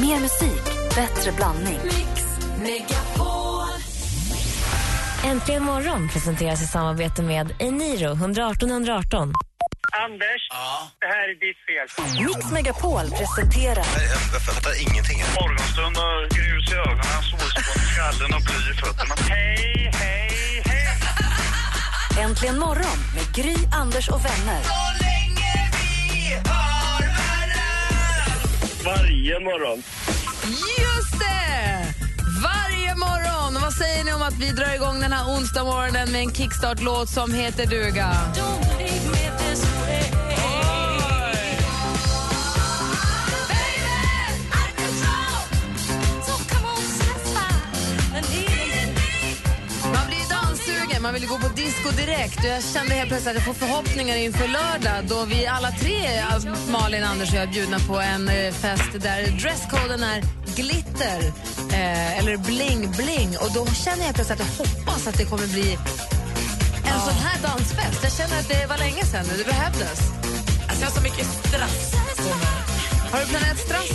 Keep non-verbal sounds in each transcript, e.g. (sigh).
Mer musik, bättre blandning. Äntligen morgon presenteras i samarbete med Eniro 118 118. Anders, det här är ditt fel. Mix Megapol presenterar Jag fattar ingenting. Morgonstund och grus i ögonen, solspån i skallen och bly i fötterna. Hej, hej, hej! Äntligen morgon med Gry, Anders och vänner. Varje morgon. Just det! Varje morgon. Vad säger ni om att vi drar igång den här onsdag morgonen med en kickstart-låt som heter duga? Danssugen, man vill ju gå på disco direkt. Och jag kände helt plötsligt att jag får förhoppningar inför lördag då vi alla tre, alltså Malin, Anders och jag, är bjudna på en eh, fest där dresskoden är glitter eh, eller bling-bling. Och då känner jag plötsligt att jag hoppas att det kommer bli en sån här dansfest. Jag känner att det var länge sedan nu, det behövdes. Alltså jag har så mycket strass på mig. Har du planerat strass?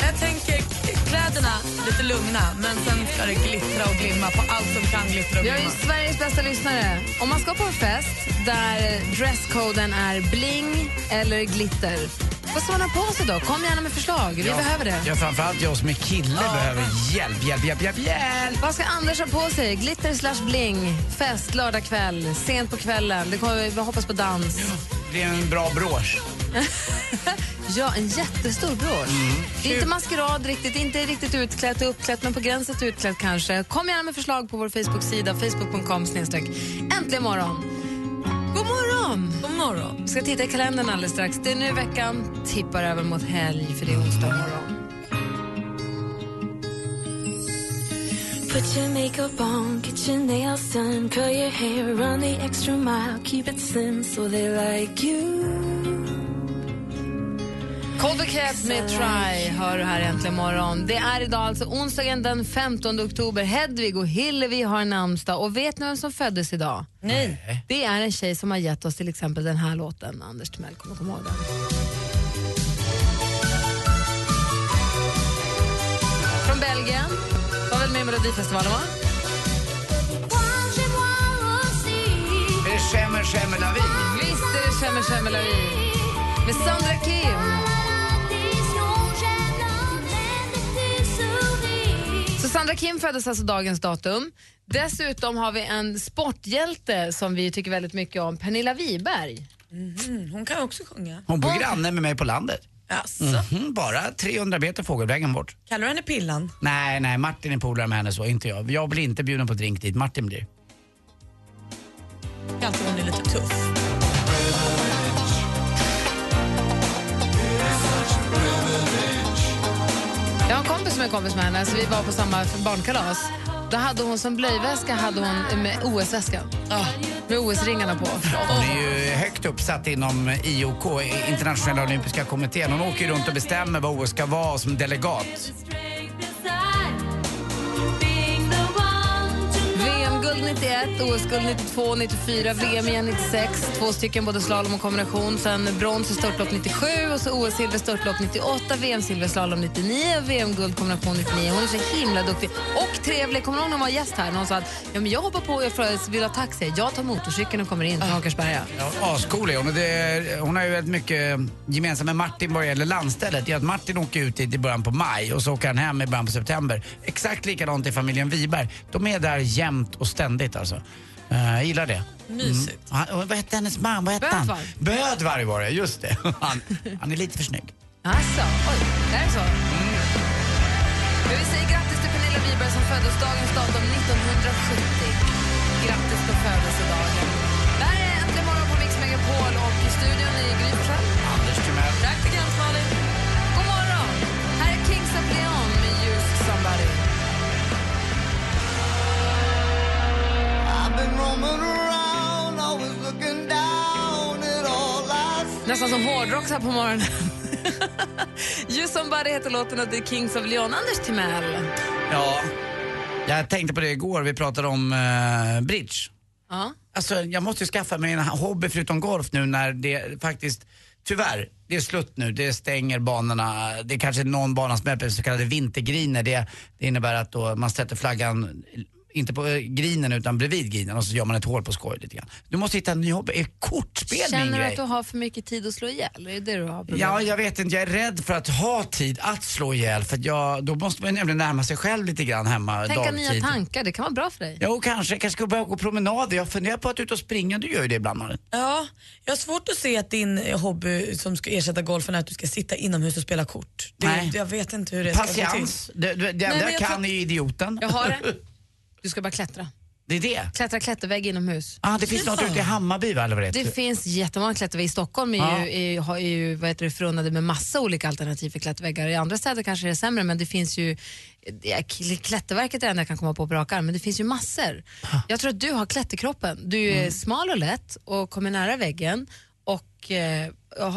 Jag tänker kläderna lite lugna, men sen ska det glittra och glimma på allt som kan glittra och Vi har ju glimma. Sveriges bästa lyssnare. Om man ska på en fest där dresskoden är bling eller glitter, vad ska man ha på sig då? Kom gärna med förslag. Vi behöver det. Ja, framförallt jag som är kille behöver hjälp, hjälp, hjälp, hjälp, hjälp! Vad ska Anders ha på sig? Glitter slash bling. Fest lördag kväll, sent på kvällen. Det kommer, vi hoppas på dans. Det blir en bra brosch. (laughs) Ja, en jättestor brosch. Det är inte maskerad riktigt, inte riktigt utklätt och uppklätt, men på gränsen till utklätt kanske. Kom gärna med förslag på vår Facebook-sida, facebook.com snedstreck äntligen morgon. God morgon! God morgon. Vi ska titta i kalendern alldeles strax. Det är nu veckan tippar över mot helg, för det är onsdag morgon. Put your makeup on, get your nails done, curl your hair, run the extra mile, keep it slim so they like you. Cold Cat med Try hör du här äntligen morgon. Det är idag alltså onsdagen den 15 oktober. Hedvig och Hillevi har namnsdag. Och vet ni vem som föddes idag? Nej. Det är en tjej som har gett oss till exempel den här låten. Anders Timell kommer komma ihåg den. Från Belgien. Var väl med i Melodifestivalen, va? Är det Schemmer Schemmer La Vie? Visst är det Schemmer Schemmer La Vie. Med Sandra Kim. Så Sandra Kim föddes alltså dagens datum. Dessutom har vi en sporthjälte som vi tycker väldigt mycket om, Pernilla Wiberg. Mm, hon kan också sjunga. Hon bor granne med mig på landet. Alltså. Mhm, bara 300 meter fågelvägen bort. Kallar du henne Pillan? Nej, nej, Martin är polare med henne så, inte jag. Jag blir inte bjuden på drink dit, Martin blir. Alltid hon är lite tuff. Jag har en kompis som är kompis med henne, så vi var på samma barnkalas. Då hade hon som blöjväska hade hon med OS-väskan. Med OS-ringarna på. Hon är ju högt uppsatt inom IOK, Internationella Olympiska Kommittén. Hon åker runt och bestämmer vad OS ska vara som delegat. VM-guld 91, OS-guld 92, 94, VM igen 96. Två stycken, både slalom och kombination. Sen brons i störtlopp 97 och så OS-silver störtlopp 98, VM-silver slalom 99 och VM-guld kombination 99. Hon är så himla duktig och trevlig. Kommer när hon var gäst här? När hon sa att ja, men jag hoppar på och vill ha taxi? Jag tar motorcykeln och kommer in från Åkersberga. Ja, ascool är hon. Det, hon har ju väldigt mycket gemensamt med Martin vad gäller landstället. Det är att Martin åker ut dit i början på maj och så åker han hem i början på september. Exakt likadant i familjen Wiberg. De är där jämt och ständigt alltså. Uh, jag gillar det. Mysigt. Mm. Han, vad hette hennes man? Vad hette han? Bödvar. Bödvar var det, just det. (laughs) Han, han är lite för snygg. Alltså, oj, det är så. Men vi säger grattis till Pernilla Wiberg som föddes dagens datum 1970. Grattis på födelsedagen. Det här är Äntligen morgon på Mix Megapol och i studion i Gry. Anders Timell. Praktikant Nästan som hårdrock här på morgonen. (laughs) Just Somebody heter låten och det är Kings of Leon. Anders Timell. Ja, jag tänkte på det igår. Vi pratade om uh, bridge. Ja. Alltså, jag måste ju skaffa mig en hobby förutom golf nu när det faktiskt tyvärr, det är slut nu. Det stänger banorna. Det är kanske någon bana som är så kallade vintergriner. Det, det innebär att då man sätter flaggan inte på eh, grinen utan bredvid grinen och så gör man ett hål på skoj lite grann. Du måste hitta en ny hobby. Är kortspel min Känner du grej? att du har för mycket tid att slå ihjäl? Är det det du har problem Ja, jag vet inte. Jag är rädd för att ha tid att slå ihjäl. För att jag, då måste man nämligen närma sig själv lite grann hemma Tänka dagtid. nya tankar, det kan vara bra för dig. Jo, kanske. Jag kanske ska börja gå promenader. Jag funderar på att ut och springa. Du gör ju det ibland, Malin. Ja, jag har svårt att se att din hobby som ska ersätta golfen är att du ska sitta inomhus och spela kort. Det, Nej. Jag vet inte hur det ska gå till. Patiens. Det, det, det jag kan tror- är ju idioten. Jag har det. (laughs) Du ska bara klättra. Det är det. Klättra klättervägg inomhus. Ah, det finns något ute i Hammarby, va, eller vad det Det finns jättemånga klätterväggar. I Stockholm är Ja. ju, är, är ju vad heter det, förunnade med massa olika alternativ för klätterväggar. I andra städer kanske det är sämre men det finns ju Klätterverket är det enda jag kan komma på på rak arm, men det finns ju massor. Jag tror att du har klätterkroppen. Du är Mm. smal och lätt och kommer nära väggen. Och, eh,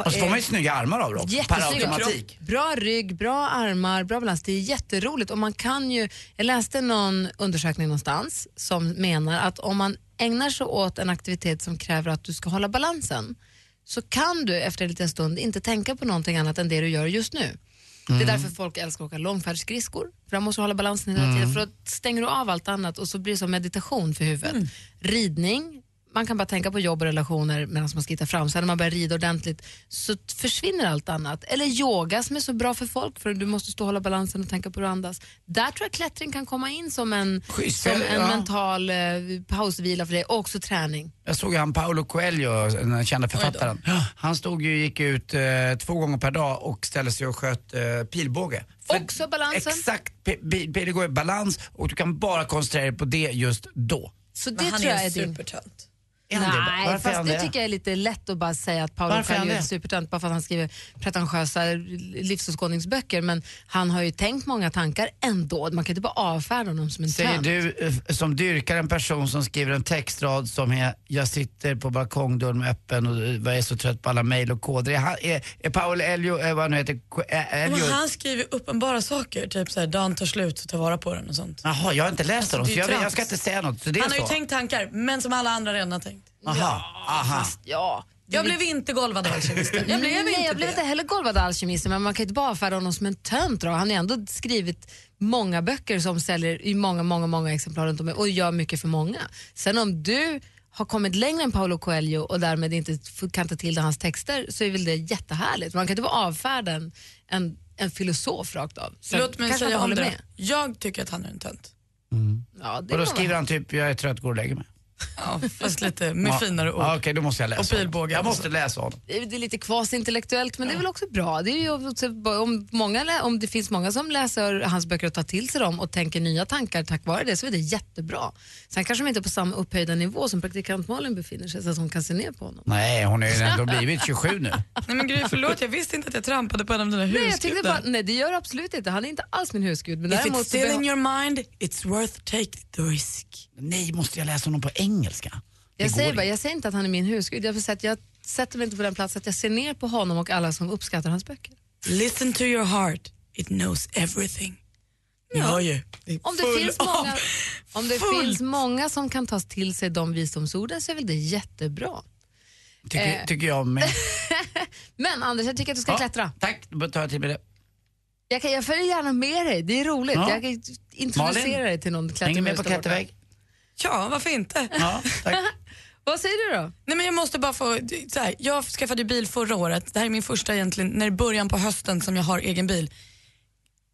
Och så får man ju snygga armar av dem. Per automatik. Bra rygg, bra armar, bra balans. Det är jätteroligt. Och man kan ju, jag läste någon undersökning någonstans som menar att om man ägnar sig åt en aktivitet som kräver att du ska hålla balansen så kan du efter en liten stund inte tänka på någonting annat än det du gör just nu. Det är därför folk älskar att åka långfärdsskridskor. För där måste du hålla balansen hela tiden. För då stänger du av allt annat och så blir det som meditation för huvudet. Ridning, man kan bara tänka på jobb och relationer medan man skrittar fram. Sen när man börjar rida ordentligt så försvinner allt annat. Eller yoga som är så bra för folk för du måste stå och hålla balansen och tänka på hur du andas. Där tror jag klättring kan komma in som en, Schysst, som en ja. mental eh, pausvila för dig och också träning. Jag såg ju han Paolo Coelho, den kända författaren. Han stod ju, gick ut eh, två gånger per dag och ställde sig och sköt eh, pilbåge. För Också balansen. Exakt, pi- pi- pilbåge, balans och du kan bara koncentrera dig på det just då. Så det Men han tror är jag är supertönt. Nej, fast det tycker jag är lite lätt att bara säga att Paolo Coelho är supertönt bara för att han skriver pretentiösa livsåskådningsböcker. Men han har ju tänkt många tankar ändå. Man kan inte bara avfärda honom som en Säger tönt. du eh, som dyrkar en person som skriver en textrad som är “Jag sitter på balkongdörren öppen och eh, jag är så trött på alla mejl och koder”. Är, han- är, är Paolo Elio, eh, vad han nu heter, Elio? Men han skriver uppenbara saker, typ såhär dagen tar slut, så ta vara på den och sånt. Jaha, jag har inte läst honom det är så jag, jag ska inte säga något. Så det är Han har så. ju tänkt tankar, men som alla andra redan har tänkt. Aha, aha. Ja. Jag blev inte golvad av (laughs) alkemisten. Jag blev Nej, inte jag blev det. inte heller golvad av alkemisten men man kan ju inte bara avfärda honom som en tönt. då. Han har ändå skrivit många böcker som säljer i många, många, många exemplar runt om i- och gör mycket för många. Sen om du har kommit längre än Paolo Coelho och därmed inte kan ta till dig hans texter så är väl det jättehärligt. Man kan inte bara avfärda en, en, en filosof rakt av. Sen Låt mig säga om det. med. Jag tycker att han är en tönt. Ja, det Och då skriver han typ “Jag är trött, går och lägger mig”. Ja, fast lite med finare ord. Ja, Okej, då måste jag läsa Och pilbåge Jag måste läsa honom. Det är det är lite kvasintellektuellt men det är väl också bra. Det är ju också, om, många, lä- om det finns många som läser hans böcker och tar till sig dem och tänker nya tankar tack vare det så är det jättebra. Sen kanske de inte är på samma upphöjda nivå som praktikant Malin befinner sig så att hon kan se ner på honom. Nej, hon har ju ändå (laughs) blivit 27 nu. Nej men Gry, förlåt, jag visste inte att jag trampade på en av dina Nej, jag tyckte husgudar. nej det gör absolut inte. Han är inte alls min husgud. Men If däremot it's så still in your mind, it's worth taking the risk. Nej, måste jag läsa honom på engelska? Det jag, säger inte. bara, jag säger inte att han är min husgud. Jag, säga att jag sätter mig inte på den platsen att jag ser ner på honom och alla som uppskattar hans böcker. Listen to your heart, it knows everything. Ni hör ju. det Om det, finns många, om det fullt. finns många som kan ta till sig de visdomsorden så är väl det jättebra. Tycker, Eh. tycker jag med. (laughs) Men Anders, jag tycker att du ska Ja, klättra. Tack, då tar jag till med det. Jag, kan, jag följer gärna med dig, det är roligt. Ja. Jag kan introducera Malin, dig till någon Hänger klättermus med på klätterväg? Ja, varför inte? Ja, tack. (laughs) Vad säger du då? Nej, men jag måste bara få, så här, jag skaffade bil förra året. Det här är min första egentligen, när det är början på hösten som jag har egen bil.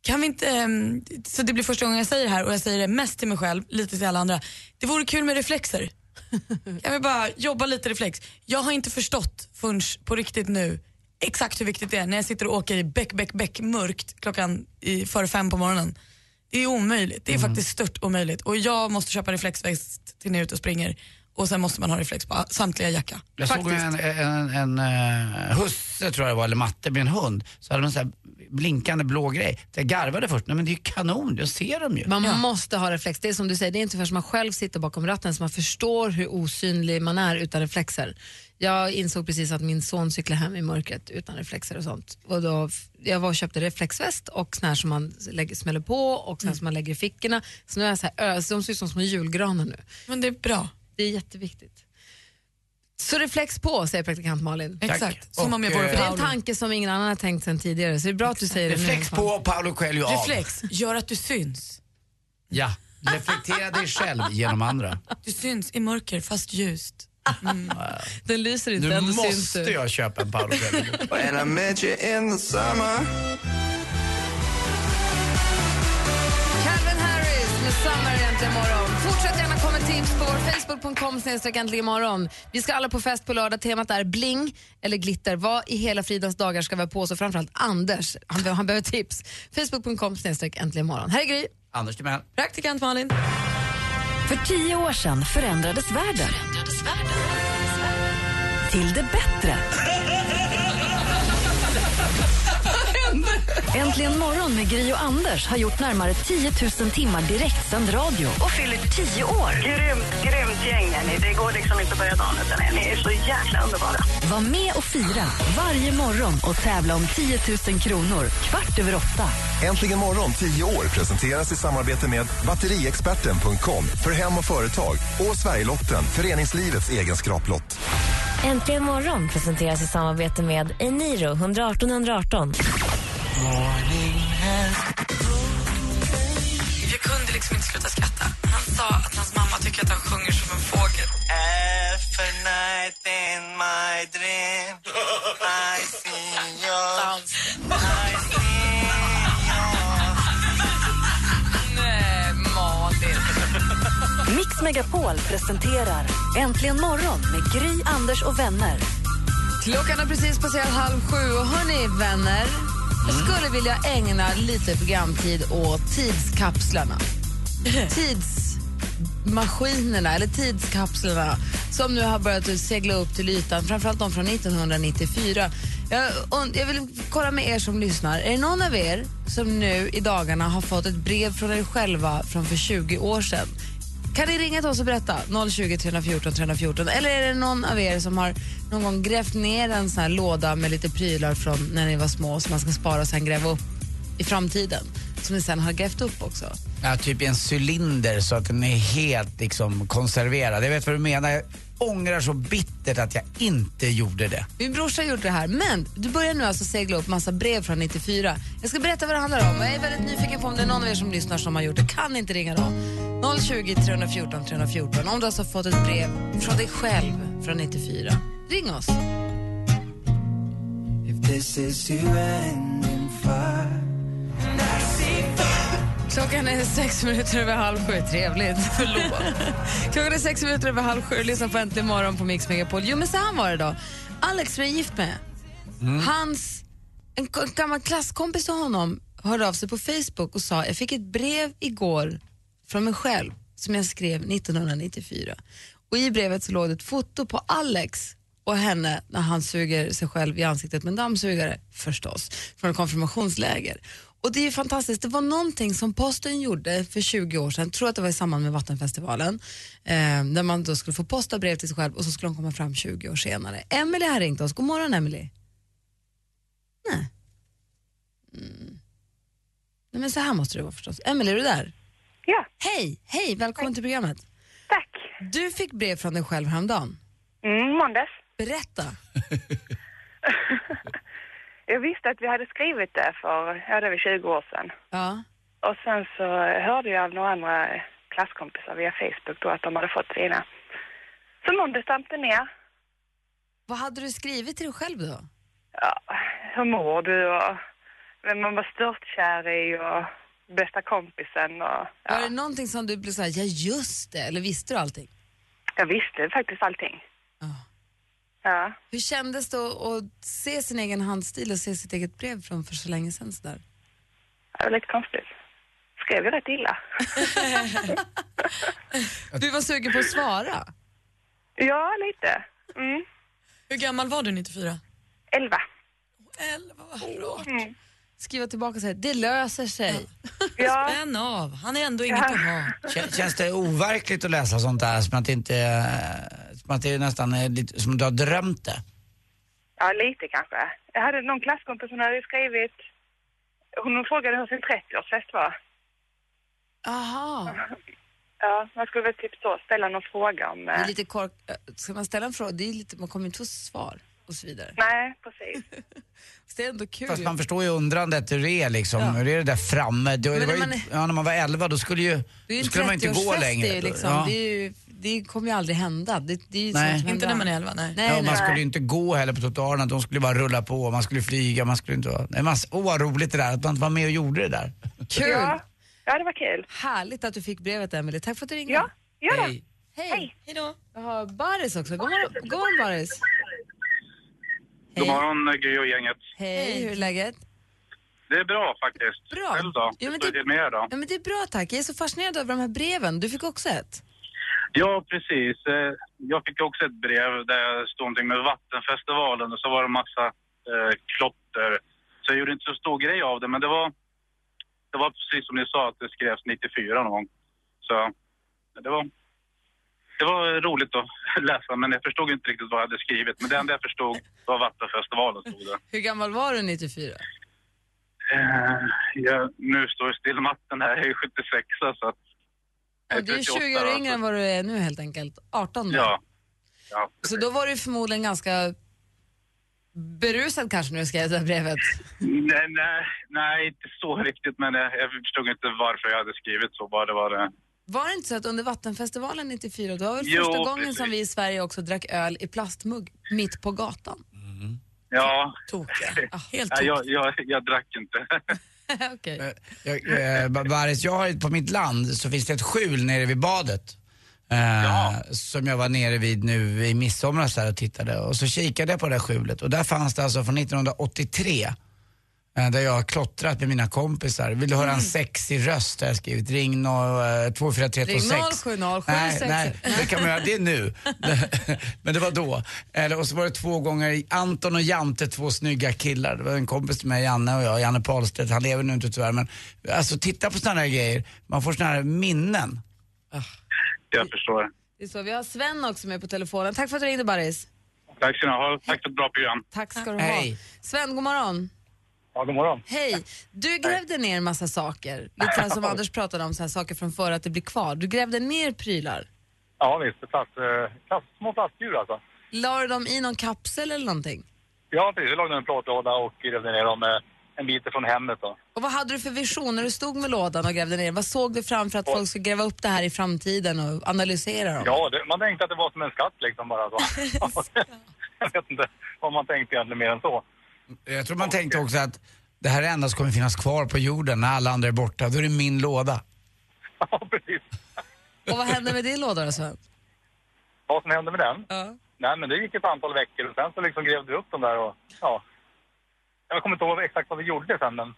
Kan vi inte, ehm, så det blir första gången jag säger det här och jag säger det mest till mig själv, lite till alla andra. Det vore kul med reflexer. (laughs) Jag vill bara jobba lite reflex. Jag har inte förstått förrän på riktigt nu exakt hur viktigt det är när jag sitter och åker i bäck, bäck, bäck mörkt klockan i, före fem på morgonen. Det är omöjligt. Det är faktiskt stört omöjligt. Och jag måste köpa reflexväst till när jag är ute och springer och sen måste man ha reflex på samtliga jacka. Jag såg en, en, en, eh, husse, tror jag det var, eller matte med en hund. Så hade de en sån här blinkande blå grej. Jag garvade först, nej men det är ju kanon, jag ser dem ju. Man måste ha reflex. Det är som du säger, det är inte förrän man själv sitter bakom ratten som man förstår hur osynlig man är utan reflexer. Jag insåg precis att min son cyklade hem i mörkret utan reflexer och sånt. Och då, jag var och köpte reflexväst och sån här som man lägger, smäller på och sån här som man lägger i fickorna. Så nu är jag så här, ö, så de ser ut som små julgranar nu. Men det är bra. Det är jätteviktigt. Så reflex på, säger praktikant Malin. Exakt, som om jag Och, vore eh, För det är en tanke som ingen annan har tänkt sen tidigare, så det är bra att du säger det Reflex nu. på och Paolo Coelho av. Reflex, gör att du syns. Ja, reflektera dig själv genom andra. Du syns i mörker fast ljust. Den lyser inte, Nu ändå syns måste du. jag köpa en Paolo Coelho. When I met you in the summer Calvin Harris med Summer egentligen imorgon. Fortsätt gärna komma med tips på vår Facebook.com snedstreck äntligen imorgon. Vi ska alla på fest på lördag. Temat är bling eller glitter. Vad i hela fridens dagar ska vi ha på oss? Och framförallt Anders, han, be- han behöver tips. Facebook.com snedstreck äntligen imorgon. Här är Gry. Anders Timell. Praktikant Malin. För tio år sedan förändrades världen. Till det bättre. Äntligen morgon med Gry och Anders har gjort närmare 10 000 timmar direktsänd radio och fyller 10 år. Grymt, grymt gäng är ni. Det går liksom inte att börja dagen utan er. Ni är så jäkla underbara. Var med och fira varje morgon och tävla om 10 000 kronor kvart över åtta. Äntligen morgon 10 år presenteras i samarbete med batteriexperten.com för hem och företag och Sverigelotten, föreningslivets egen skraplott. Äntligen morgon presenteras i samarbete med Eniro 118 118. Jag kunde liksom inte sluta skratta. Han sa att hans mamma tycker att han sjunger som en fågel. Every night in my dream I see your I see Nej, Malin. Mix Megapol presenterar Äntligen morgon med Gry, Anders och vänner. Klockan har precis passerat halv sju och hörni vänner, jag skulle vilja ägna lite programtid åt tidskapslarna. (laughs) Tidsmaskinerna, eller tidskapslarna som nu har börjat segla upp till ytan, framförallt de från 1994. Jag, jag vill kolla med er som lyssnar. Är det någon av er som nu i dagarna har fått ett brev från er själva från för 20 år sedan? Kan ni ringa till oss och berätta? 020 314 314. Eller är det någon av er som har någon gång grävt ner en sån här låda med lite prylar från när ni var små som man ska spara och sen gräva upp i framtiden? Som ni sen har grävt upp också. Ja, typ i en cylinder så att den är helt liksom konserverad. Jag vet vad du menar. Jag ångrar så bittert att jag inte gjorde det. Min brorsa gjorde det här, men du börjar nu alltså segla upp massa brev från 94. Jag ska berätta vad det handlar om. Jag är väldigt nyfiken på om det är någon av er som lyssnar som har gjort det. Kan inte ringa då. 020 314 314. Om du alltså har fått ett brev från dig själv från 94. Ring oss. If this is you ending fire Klockan är sex minuter över halv sju. Trevligt. Förlåt. (laughs) Klockan är sex minuter över halv sju. Lyssna på Äntligen morgon på Mix Megapol. Jo, men så här var det då. Alex, som jag är gift med, hans, en gammal klasskompis till honom hörde av sig på Facebook och sa jag fick ett brev igår från mig själv som jag skrev 1994. Och I brevet så låg det ett foto på Alex och henne när han suger sig själv i ansiktet med en dammsugare, förstås, från ett konfirmationsläger. Och det är ju fantastiskt. Det var någonting som posten gjorde för 20 år sedan, jag tror att det var i samband med Vattenfestivalen, eh, där man då skulle få posta brev till sig själv och så skulle de komma fram 20 år senare. Emelie har ringt oss. God morgon Emily. Nej. Mm. Nej men så här måste det vara förstås. Emelie, är du där? Ja, Hej, hej, välkommen till programmet. tack. Du fick brev från dig själv häromdagen. Mm, måndags. Berätta. (laughs) Jag visste att vi hade skrivit det för, ja det var 20 år sedan. Ja. Och sen så hörde jag av några andra klasskompisar via Facebook då att de hade fått sina. Så måndags damp det ner. Vad hade du skrivit till dig själv då? Ja, hur mår du och vem man var störtkär i och bästa kompisen och Var det ja. någonting som du blev såhär, ja just det, eller visste du allting? Jag visste faktiskt allting. Ja. Ja. Hur kändes det att, att se sin egen handstil och se sitt eget brev från för så länge sedan sådär? Det var lite konstigt. Skrev jag rätt illa? (laughs) Du var sugen på att svara? ja, lite. Mm. Hur gammal var du 94? Elva. 11, vad rart. Mm. Skriva tillbaka och säga, det löser sig. Ja. (laughs) Spänn av, han är ändå inget att ha. Kän- Känns det overkligt att läsa sånt där som att det inte, eh, som att det nästan är lite, som du har drömt det? Ja, lite kanske. Jag hade någon klasskompis som hade skrivit... Hon frågade hur sin 30-årsfest var. Aha. (laughs) Ja, man skulle väl typ så ställa någon fråga om... Det eh, är lite kork... äh, Ska man ställa en fråga? Det är lite... Man kommer inte få svar och så vidare. Nej, precis. (laughs) Så det är ändå kul. Fast man förstår ju undrandet hur det är liksom. Ja. Hur är det där framme? Det, det var ju, man är- ja, när man var 11 då skulle ju, då skulle man inte gå 30-årsfest längre. det liksom. Ja. Det, ju, det kommer ju aldrig hända. Det, det är ju Nej. Inte när man är 11, nej. Nej, Ja, nej. man skulle ju inte gå heller på trottoarerna, de skulle bara rulla på, man skulle flyga, man skulle inte. Nej, man, åh vad roligt det där, att man var med och gjorde det där. Kul! Ja, ja, det var kul. Härligt att du fick brevet, Emelie. Tack för att du ringde. Ja, gör det. Hej. Hej! Hej då. Jag har Baris också. God morgon, God morgon Baris. God morgon, Gry och gänget. Hej, hur är läget? Det är bra faktiskt. Bra. Själv då? Ja, men det- det med då? Ja, men det är bra tack. Jag är så fascinerad över de här breven. Du fick också ett. Ja, precis. Eh, Jag fick också ett brev där det stod någonting med Vattenfestivalen och så var det massa eh, klotter. Så jag gjorde inte så stor grej av det, men det var, det var precis som ni sa att det skrevs 94 någon gång. Så det var, det var roligt att läsa, men jag förstod inte riktigt vad jag hade skrivit. Men det enda jag förstod var Vattenfestivalen stod det. (laughs) Hur gammal var du 94? Eh, jag, nu står still matten här, jag är 76 så att... jag Och du är 38 20 år yngre än vad du är nu helt enkelt. 18 då. Ja. ja Så då var du förmodligen ganska berusad kanske när du skrev det här brevet. nej, nej, nej, inte så riktigt, men jag, jag förstod inte varför jag hade skrivit så, bara det var det. Var det inte så att under Vattenfestivalen 94, det var väl Jo, första gången precis. som vi i Sverige också drack öl i plastmugg mitt på gatan? Ja. Tokiga. (laughs) Helt Nej, jag, jag, jag drack inte. (laughs) (laughs) Okej. Jag, eh, Baris, jag har, på mitt land så finns det ett skjul nere vid badet. Eh, Som jag var nere vid nu i midsomras där och tittade. Och så kikade jag på det där skjulet och där fanns det alltså från 1983 eh, där jag har klottrat med mina kompisar. Vill du höra en sexig röst har jag skrivit. Ring no, eh, 24326. Ring 070 Nej, nej, det kan man göra. Det är nu. (laughs) Men det var då. Eller, och så var det två gånger Anton och Jante, två snygga killar. Det var en kompis till mig, Janne och jag, Janne Pahlstedt. Han lever nu inte tyvärr. Men alltså titta på sådana här grejer. Man får sådana här minnen. Jag förstår. Det är så. Vi har Sven också med på telefonen. Tack för att du ringde Baris. Tack ska ni ha. Tack för ett bra program. Tack ska du ha. Hej. Sven, god morgon. Ja, god morgon. Hej. Du grävde ner en massa saker. Lite så här som (laughs) Anders pratade om, så här saker från förr att det blir kvar. Du grävde ner prylar. Ja visst, plast, eh, plast, små plastdjur alltså. La du dem i någon kapsel eller någonting? Ja precis, vi lagde en plåtlåda och grävde ner dem eh, en bit från hemmet då. Och vad hade du för vision när du stod med lådan och grävde ner? Vad såg du framför att folk skulle gräva upp det här i framtiden och analysera dem? Ja, det, man tänkte att det var som en skatt liksom bara så. (laughs) (laughs) Jag vet inte vad man tänkte egentligen mer än så. Jag tror man tänkte också att det här är endast kommer finnas kvar på jorden när alla andra är borta. Då är det min låda. (laughs) Ja, precis. Och vad hände med din låda då Sven? Vad som hände med den? Ja. Nej men det gick ett antal veckor och sen så liksom grävde vi upp dem där och ja. Jag kommer inte ihåg exakt vad vi gjorde sen men...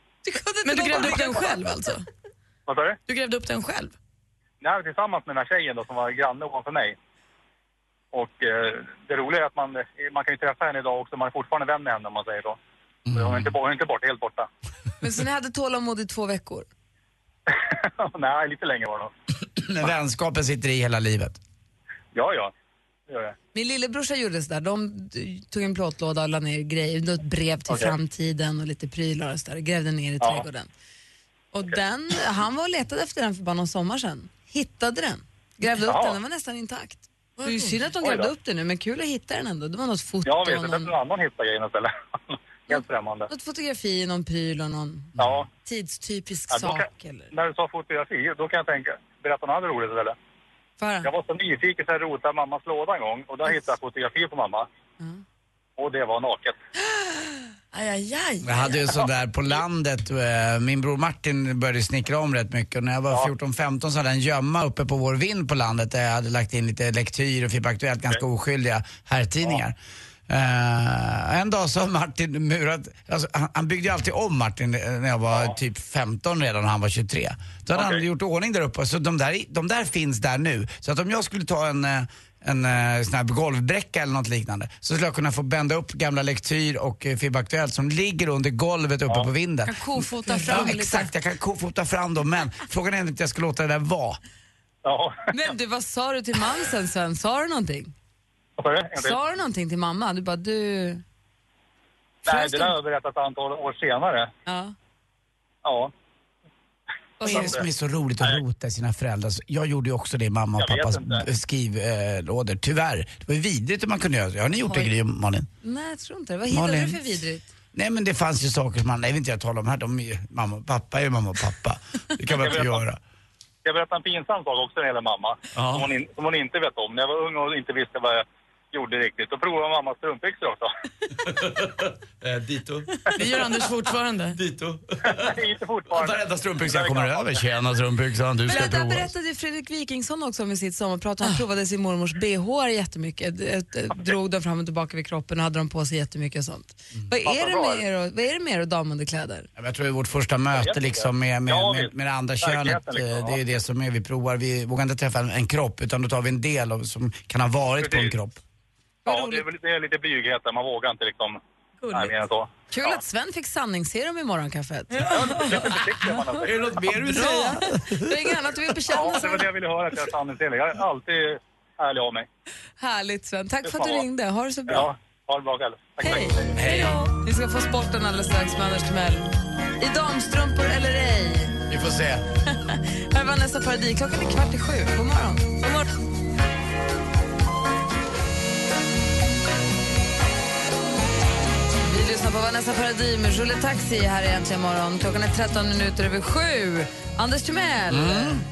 Men du grävde upp den själv alltså? Vad sa du? Du grävde upp den själv? Nej, tillsammans med den här tjejen då som var granne ovanför mig. Och eh, det roliga är att man, man kan ju träffa henne idag också, man är fortfarande vän med henne om man säger så. Så hon är inte, bo- hon är inte borta, helt borta. (laughs) Men så ni hade tålamod i två veckor? (laughs) Nej, lite längre var det nog. (clears throat) Men vänskapen sitter i hela livet. Ja, ja. Gör det. Min lillebrorsa gjorde sådär. De tog en plåtlåda och la ner grejer, ett brev till Okej. framtiden och lite prylar och sådär. Grävde ner i Ja. trädgården. Och den, han var och letade efter den för bara någon sommar sedan. Hittade den. Grävde upp Ja. den, den var nästan intakt. Det är ju synd att de grävde upp den nu, men kul att hitta den ändå. Det var något foto, Ja, visst. och Det är någon, någon annan hittar grejen istället. (laughs) helt främmande. något fotografi, någon pryl och någon Ja. tidstypisk ja sak. kan, Eller. när du sa fotografi, då kan jag tänka, berätta något annat roligt istället. Bara. Jag var så nyfiken så jag rotade mammas låda en gång och där hittade jag fotografi på mamma. Och det var naket. (gasps) (gasps) Aj, aj, aj. Jag hade ju sådär på landet, eh, min bror Martin började snickra om rätt mycket och när jag var 14-15 så hade jag en gömma uppe på vår vind på landet där jag hade lagt in lite lektyr och Fipp Aktuellt, ganska oskyldiga herrtidningar. Eh, en dag så har Martin murat, alltså, han, han byggde ju alltid om Martin eh, när jag var typ 15 redan och han var 23. Då hade han Okej. gjort ordning där uppe, så de där, de där finns där nu. Så att om jag skulle ta en en eh, sån här golvbräcka eller något liknande så skulle jag kunna få bända upp gamla lektyr och eh, Fibb Aktuellt som ligger under golvet uppe på vinden. Kan kofota fram Ja, lite. exakt, jag kan kofota fram dem men frågan är om inte jag ska låta det där vara. Ja. Men du, vad sa du till mamsen Sven? Sa du någonting? Sa du? Någonting till mamma? Du bara, du... Nej, det du? där har jag berättat ett antal år senare. Ja. Ja. Vad är det som är så roligt att rota i sina föräldrar? Jag gjorde ju också det i mamma och pappas skrivlådor. Tyvärr. Det var ju vidrigt hur man kunde göra. Har ni gjort det Oj. Gry och Malin? Nej, jag tror inte det. Vad hittade Malin. du för vidrigt? Nej men det fanns ju saker som man, nej vill inte jag tala om här, de är ju, mamma och pappa är ju mamma och pappa. Det kan man inte göra. Ska jag berätta en pinsam sak också när det gäller mamma? Ja. Som, hon in, som hon inte vet om. När jag var ung och inte visste vad jag gjorde riktigt. Då provade jag mammas strumpbyxor också. (laughs) Eh, dito. Det gör Anders fortfarande. Dito. (laughs) inte fortfarande. Varenda strumpbyxa jag kommer över. Tjena strumpbyxan, du ska prova. berättade Fredrik Wikingsson också om i sitt sommarprat. Han provade sin mormors bh jättemycket. D- d- Drog dem fram och tillbaka vid kroppen och hade dem på sig jättemycket och sånt. Vad, är det med er vad är det med er och damunderkläder? Jag tror det är vårt första möte liksom med, med, med, med det andra könet. Liksom, eh. Det är ju det som är, vi provar, vi vågar inte träffa en, en kropp utan då tar vi en del av, som kan ha varit på en kropp. Ja, det är, väl- det är lite blyghet där. Man vågar inte liksom... Nej, mer än så. Kul att Sven fick sanningsserum i morgonkaffet. (laughs) Är det något mer du vill säga? Det är inget annat du vill bekänna Ja, det var det jag ville höra. Att jag är sanningsenlig. Jag är alltid ärlig av mig. Härligt Sven. Tack för att du ringde. Ha det så bra. Ja, ha det bra själv. Tack, Hej. tack. Hej. Vi ska få sporten alldeles strax med Anders Timell. I damstrumpor eller ej? Vi får se. (laughs) Här är Vanessa Paradis. Klockan är kvart i sju. God morgon. God morgon. Lyssnar på Vanessa Paradis med Julie Taxi här i Äntligen morgon. Klockan är 13 minuter över sju. Anders Timell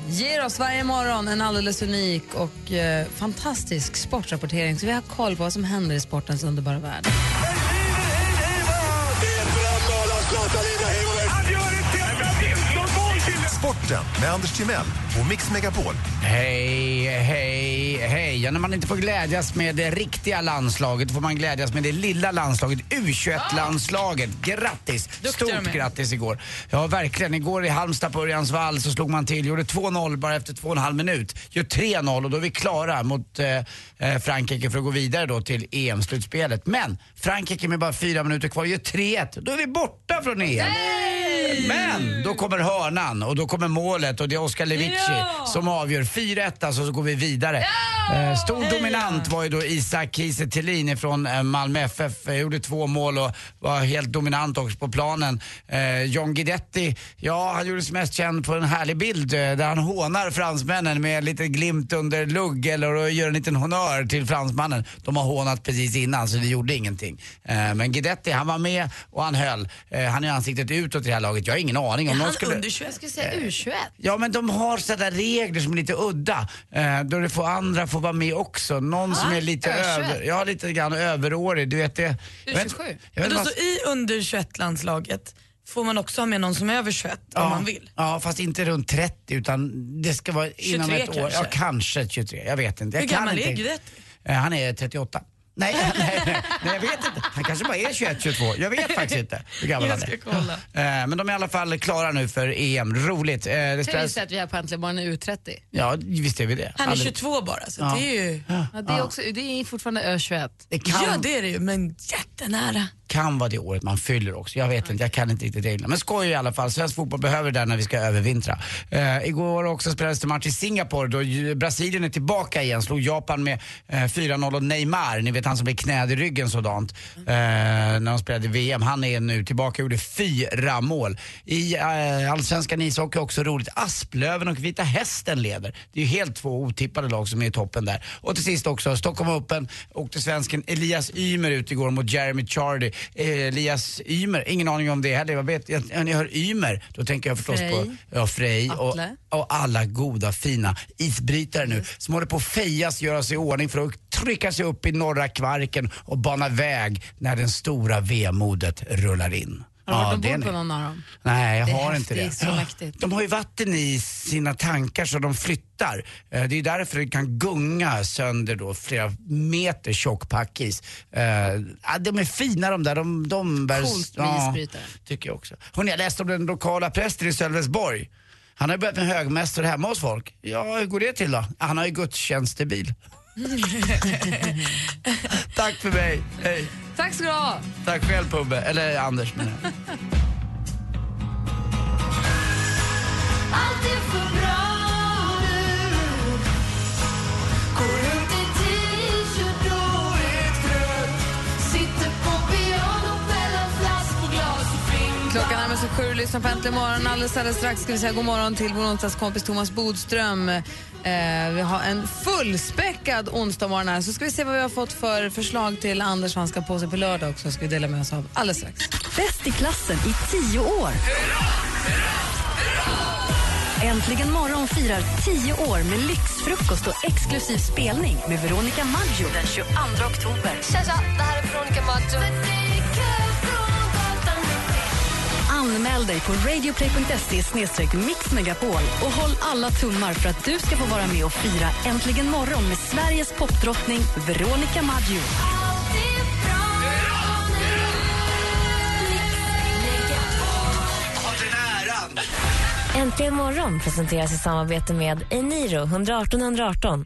ger oss varje morgon en alldeles unik och eh, fantastisk sportrapportering så vi har koll på vad som händer i sportens underbara värld. Sporten med Anders Timell och Mix Megapol. Hej, hej, hej. Ja, när man inte får glädjas med det riktiga landslaget får man glädjas med det lilla landslaget, U21-landslaget. Grattis! Duktiga Stort grattis igår. Ja, verkligen. Igår i Halmstad på Örjansvall så slog man till, gjorde 2-0 bara efter två och en halv minut. Gör 3-0 och då är vi klara mot eh, eh, Frankrike för att gå vidare då till EM-slutspelet. Men Frankrike med bara fyra minuter kvar gör 3-1. Då är vi borta från EM. Men då kommer hörnan och då kommer målet och det är Oscar Levici Ja! som avgör. 4-1 alltså så går vi vidare. Eh, stor dominant var ju då Isak Kiese Thelin från eh, Malmö FF. Eh, gjorde två mål och var helt dominant också på planen. John Guidetti, ja han gjorde sig mest känd på en härlig bild där han hånar fransmännen med lite glimt under lugg eller och gör en liten honör till fransmannen. De har hånat precis innan så det gjorde ingenting. Men Guidetti han var med och han höll. Han är ansiktet utåt i det här laget. Jag har ingen aning om någon skulle... Jag skulle säga U21. Ja men de har sådana regler som är lite udda. Eh, då det får andra får vara med också. Någon som är lite Ö21. över, ja lite grann överårig. Du vet det. Jag vet- U27. Jag Men då så i under 21-landslaget får man också ha med någon som är över 21 om man vill. Ja, fast inte runt 30 utan det ska vara inom 23 ett år. kanske? Ja, kanske 23. Jag vet inte. Jag Hur kan gammal inte. är Guidetti? Eh, Han är 38. Nej, nej, (laughs) nej, nej, jag vet inte. Han kanske bara är 21, 22. Jag vet faktiskt inte hur gammal Jag han är. kolla. Eh, Men de är i alla fall klara nu för EM. Roligt. Eh, Det spelas... att vi Äntligen morgon är U30. Ja, visst är vi det. Han är Aldrig- 22 bara så Ja. det är ju... Ja, det, är också, det är fortfarande Ö21. Det kan, Ja det är det ju men jättenära kan vara det året man fyller också. Jag vet inte, jag kan inte riktigt reglerna. Men skoj i alla fall. Svensk fotboll behöver det där när vi ska övervintra. Eh, igår också spelades det match i Singapore då Brasilien är tillbaka igen. Slog Japan med eh, 4-0 och Neymar, ni vet han som blev knäd i ryggen sådant. Eh, när de spelade VM. Han är nu tillbaka och gjorde fyra mål. I eh, Allsvenskan ishockey också roligt. Asplöven och Vita Hästen leder. Det är ju helt två otippade lag som är i toppen där. Och till sist också, Stockholm Open åkte svensken Elias Ymer ut igår mot Jeremy Chardy. Eh, Elias Ymer, ingen aning om det heller. Jag vet, jag, när jag hör Ymer, då tänker jag förstås Frej. på ja, Frej och, och alla goda fina isbrytare nu som håller på att fejas, göra sig i ordning för att trycka sig upp i norra Kvarken och bana väg när den stora vemodet rullar in. Har du varit det ombord på någon av dem? Nej, jag Det har inte det. mäktigt. De har ju vatten i sina tankar så de flyttar. Eh, Det är därför det kan gunga sönder då flera meter tjock packis. Eh, ja, De är fina de där. De, de bär, Coolt med isbrytare. tycker jag också. Hörrni, jag läste om den lokala prästen i Sölvesborg. Han har börjat med högmästare hemma hos folk. Ja, hur går det till då? Han har ju gudstjänstebil. (laughs) Tack för mig. Hej. Tack ska du ha. Tack själv Pubbe. Eller Anders menar jag. (laughs) Allt är för bra Klockan närmar sig och lyssnar på Äntligen morgon. Alldeles, alldeles strax ska vi säga god morgon till vår onsdagskompis Thomas Bodström. Eh, vi har en fullspäckad onsdag morgon här. Så ska vi se vad vi har fått för förslag till Anders vad han ska på sig på lördag också. Ska vi dela med oss av alldeles strax. Bäst i klassen i tio år. Äntligen morgon firar tio år med lyxfrukost och exklusiv spelning med Veronica Maggio den 22 oktober. Tja, tja, det här är Veronica Maggio. Anmäl dig på radioplay.se mixmegapol och håll alla tummar för att du ska få vara med och fira Äntligen morgon med Sveriges popdrottning Veronica Maggio. Äntligen morgon presenteras i samarbete med Eniro 118 118.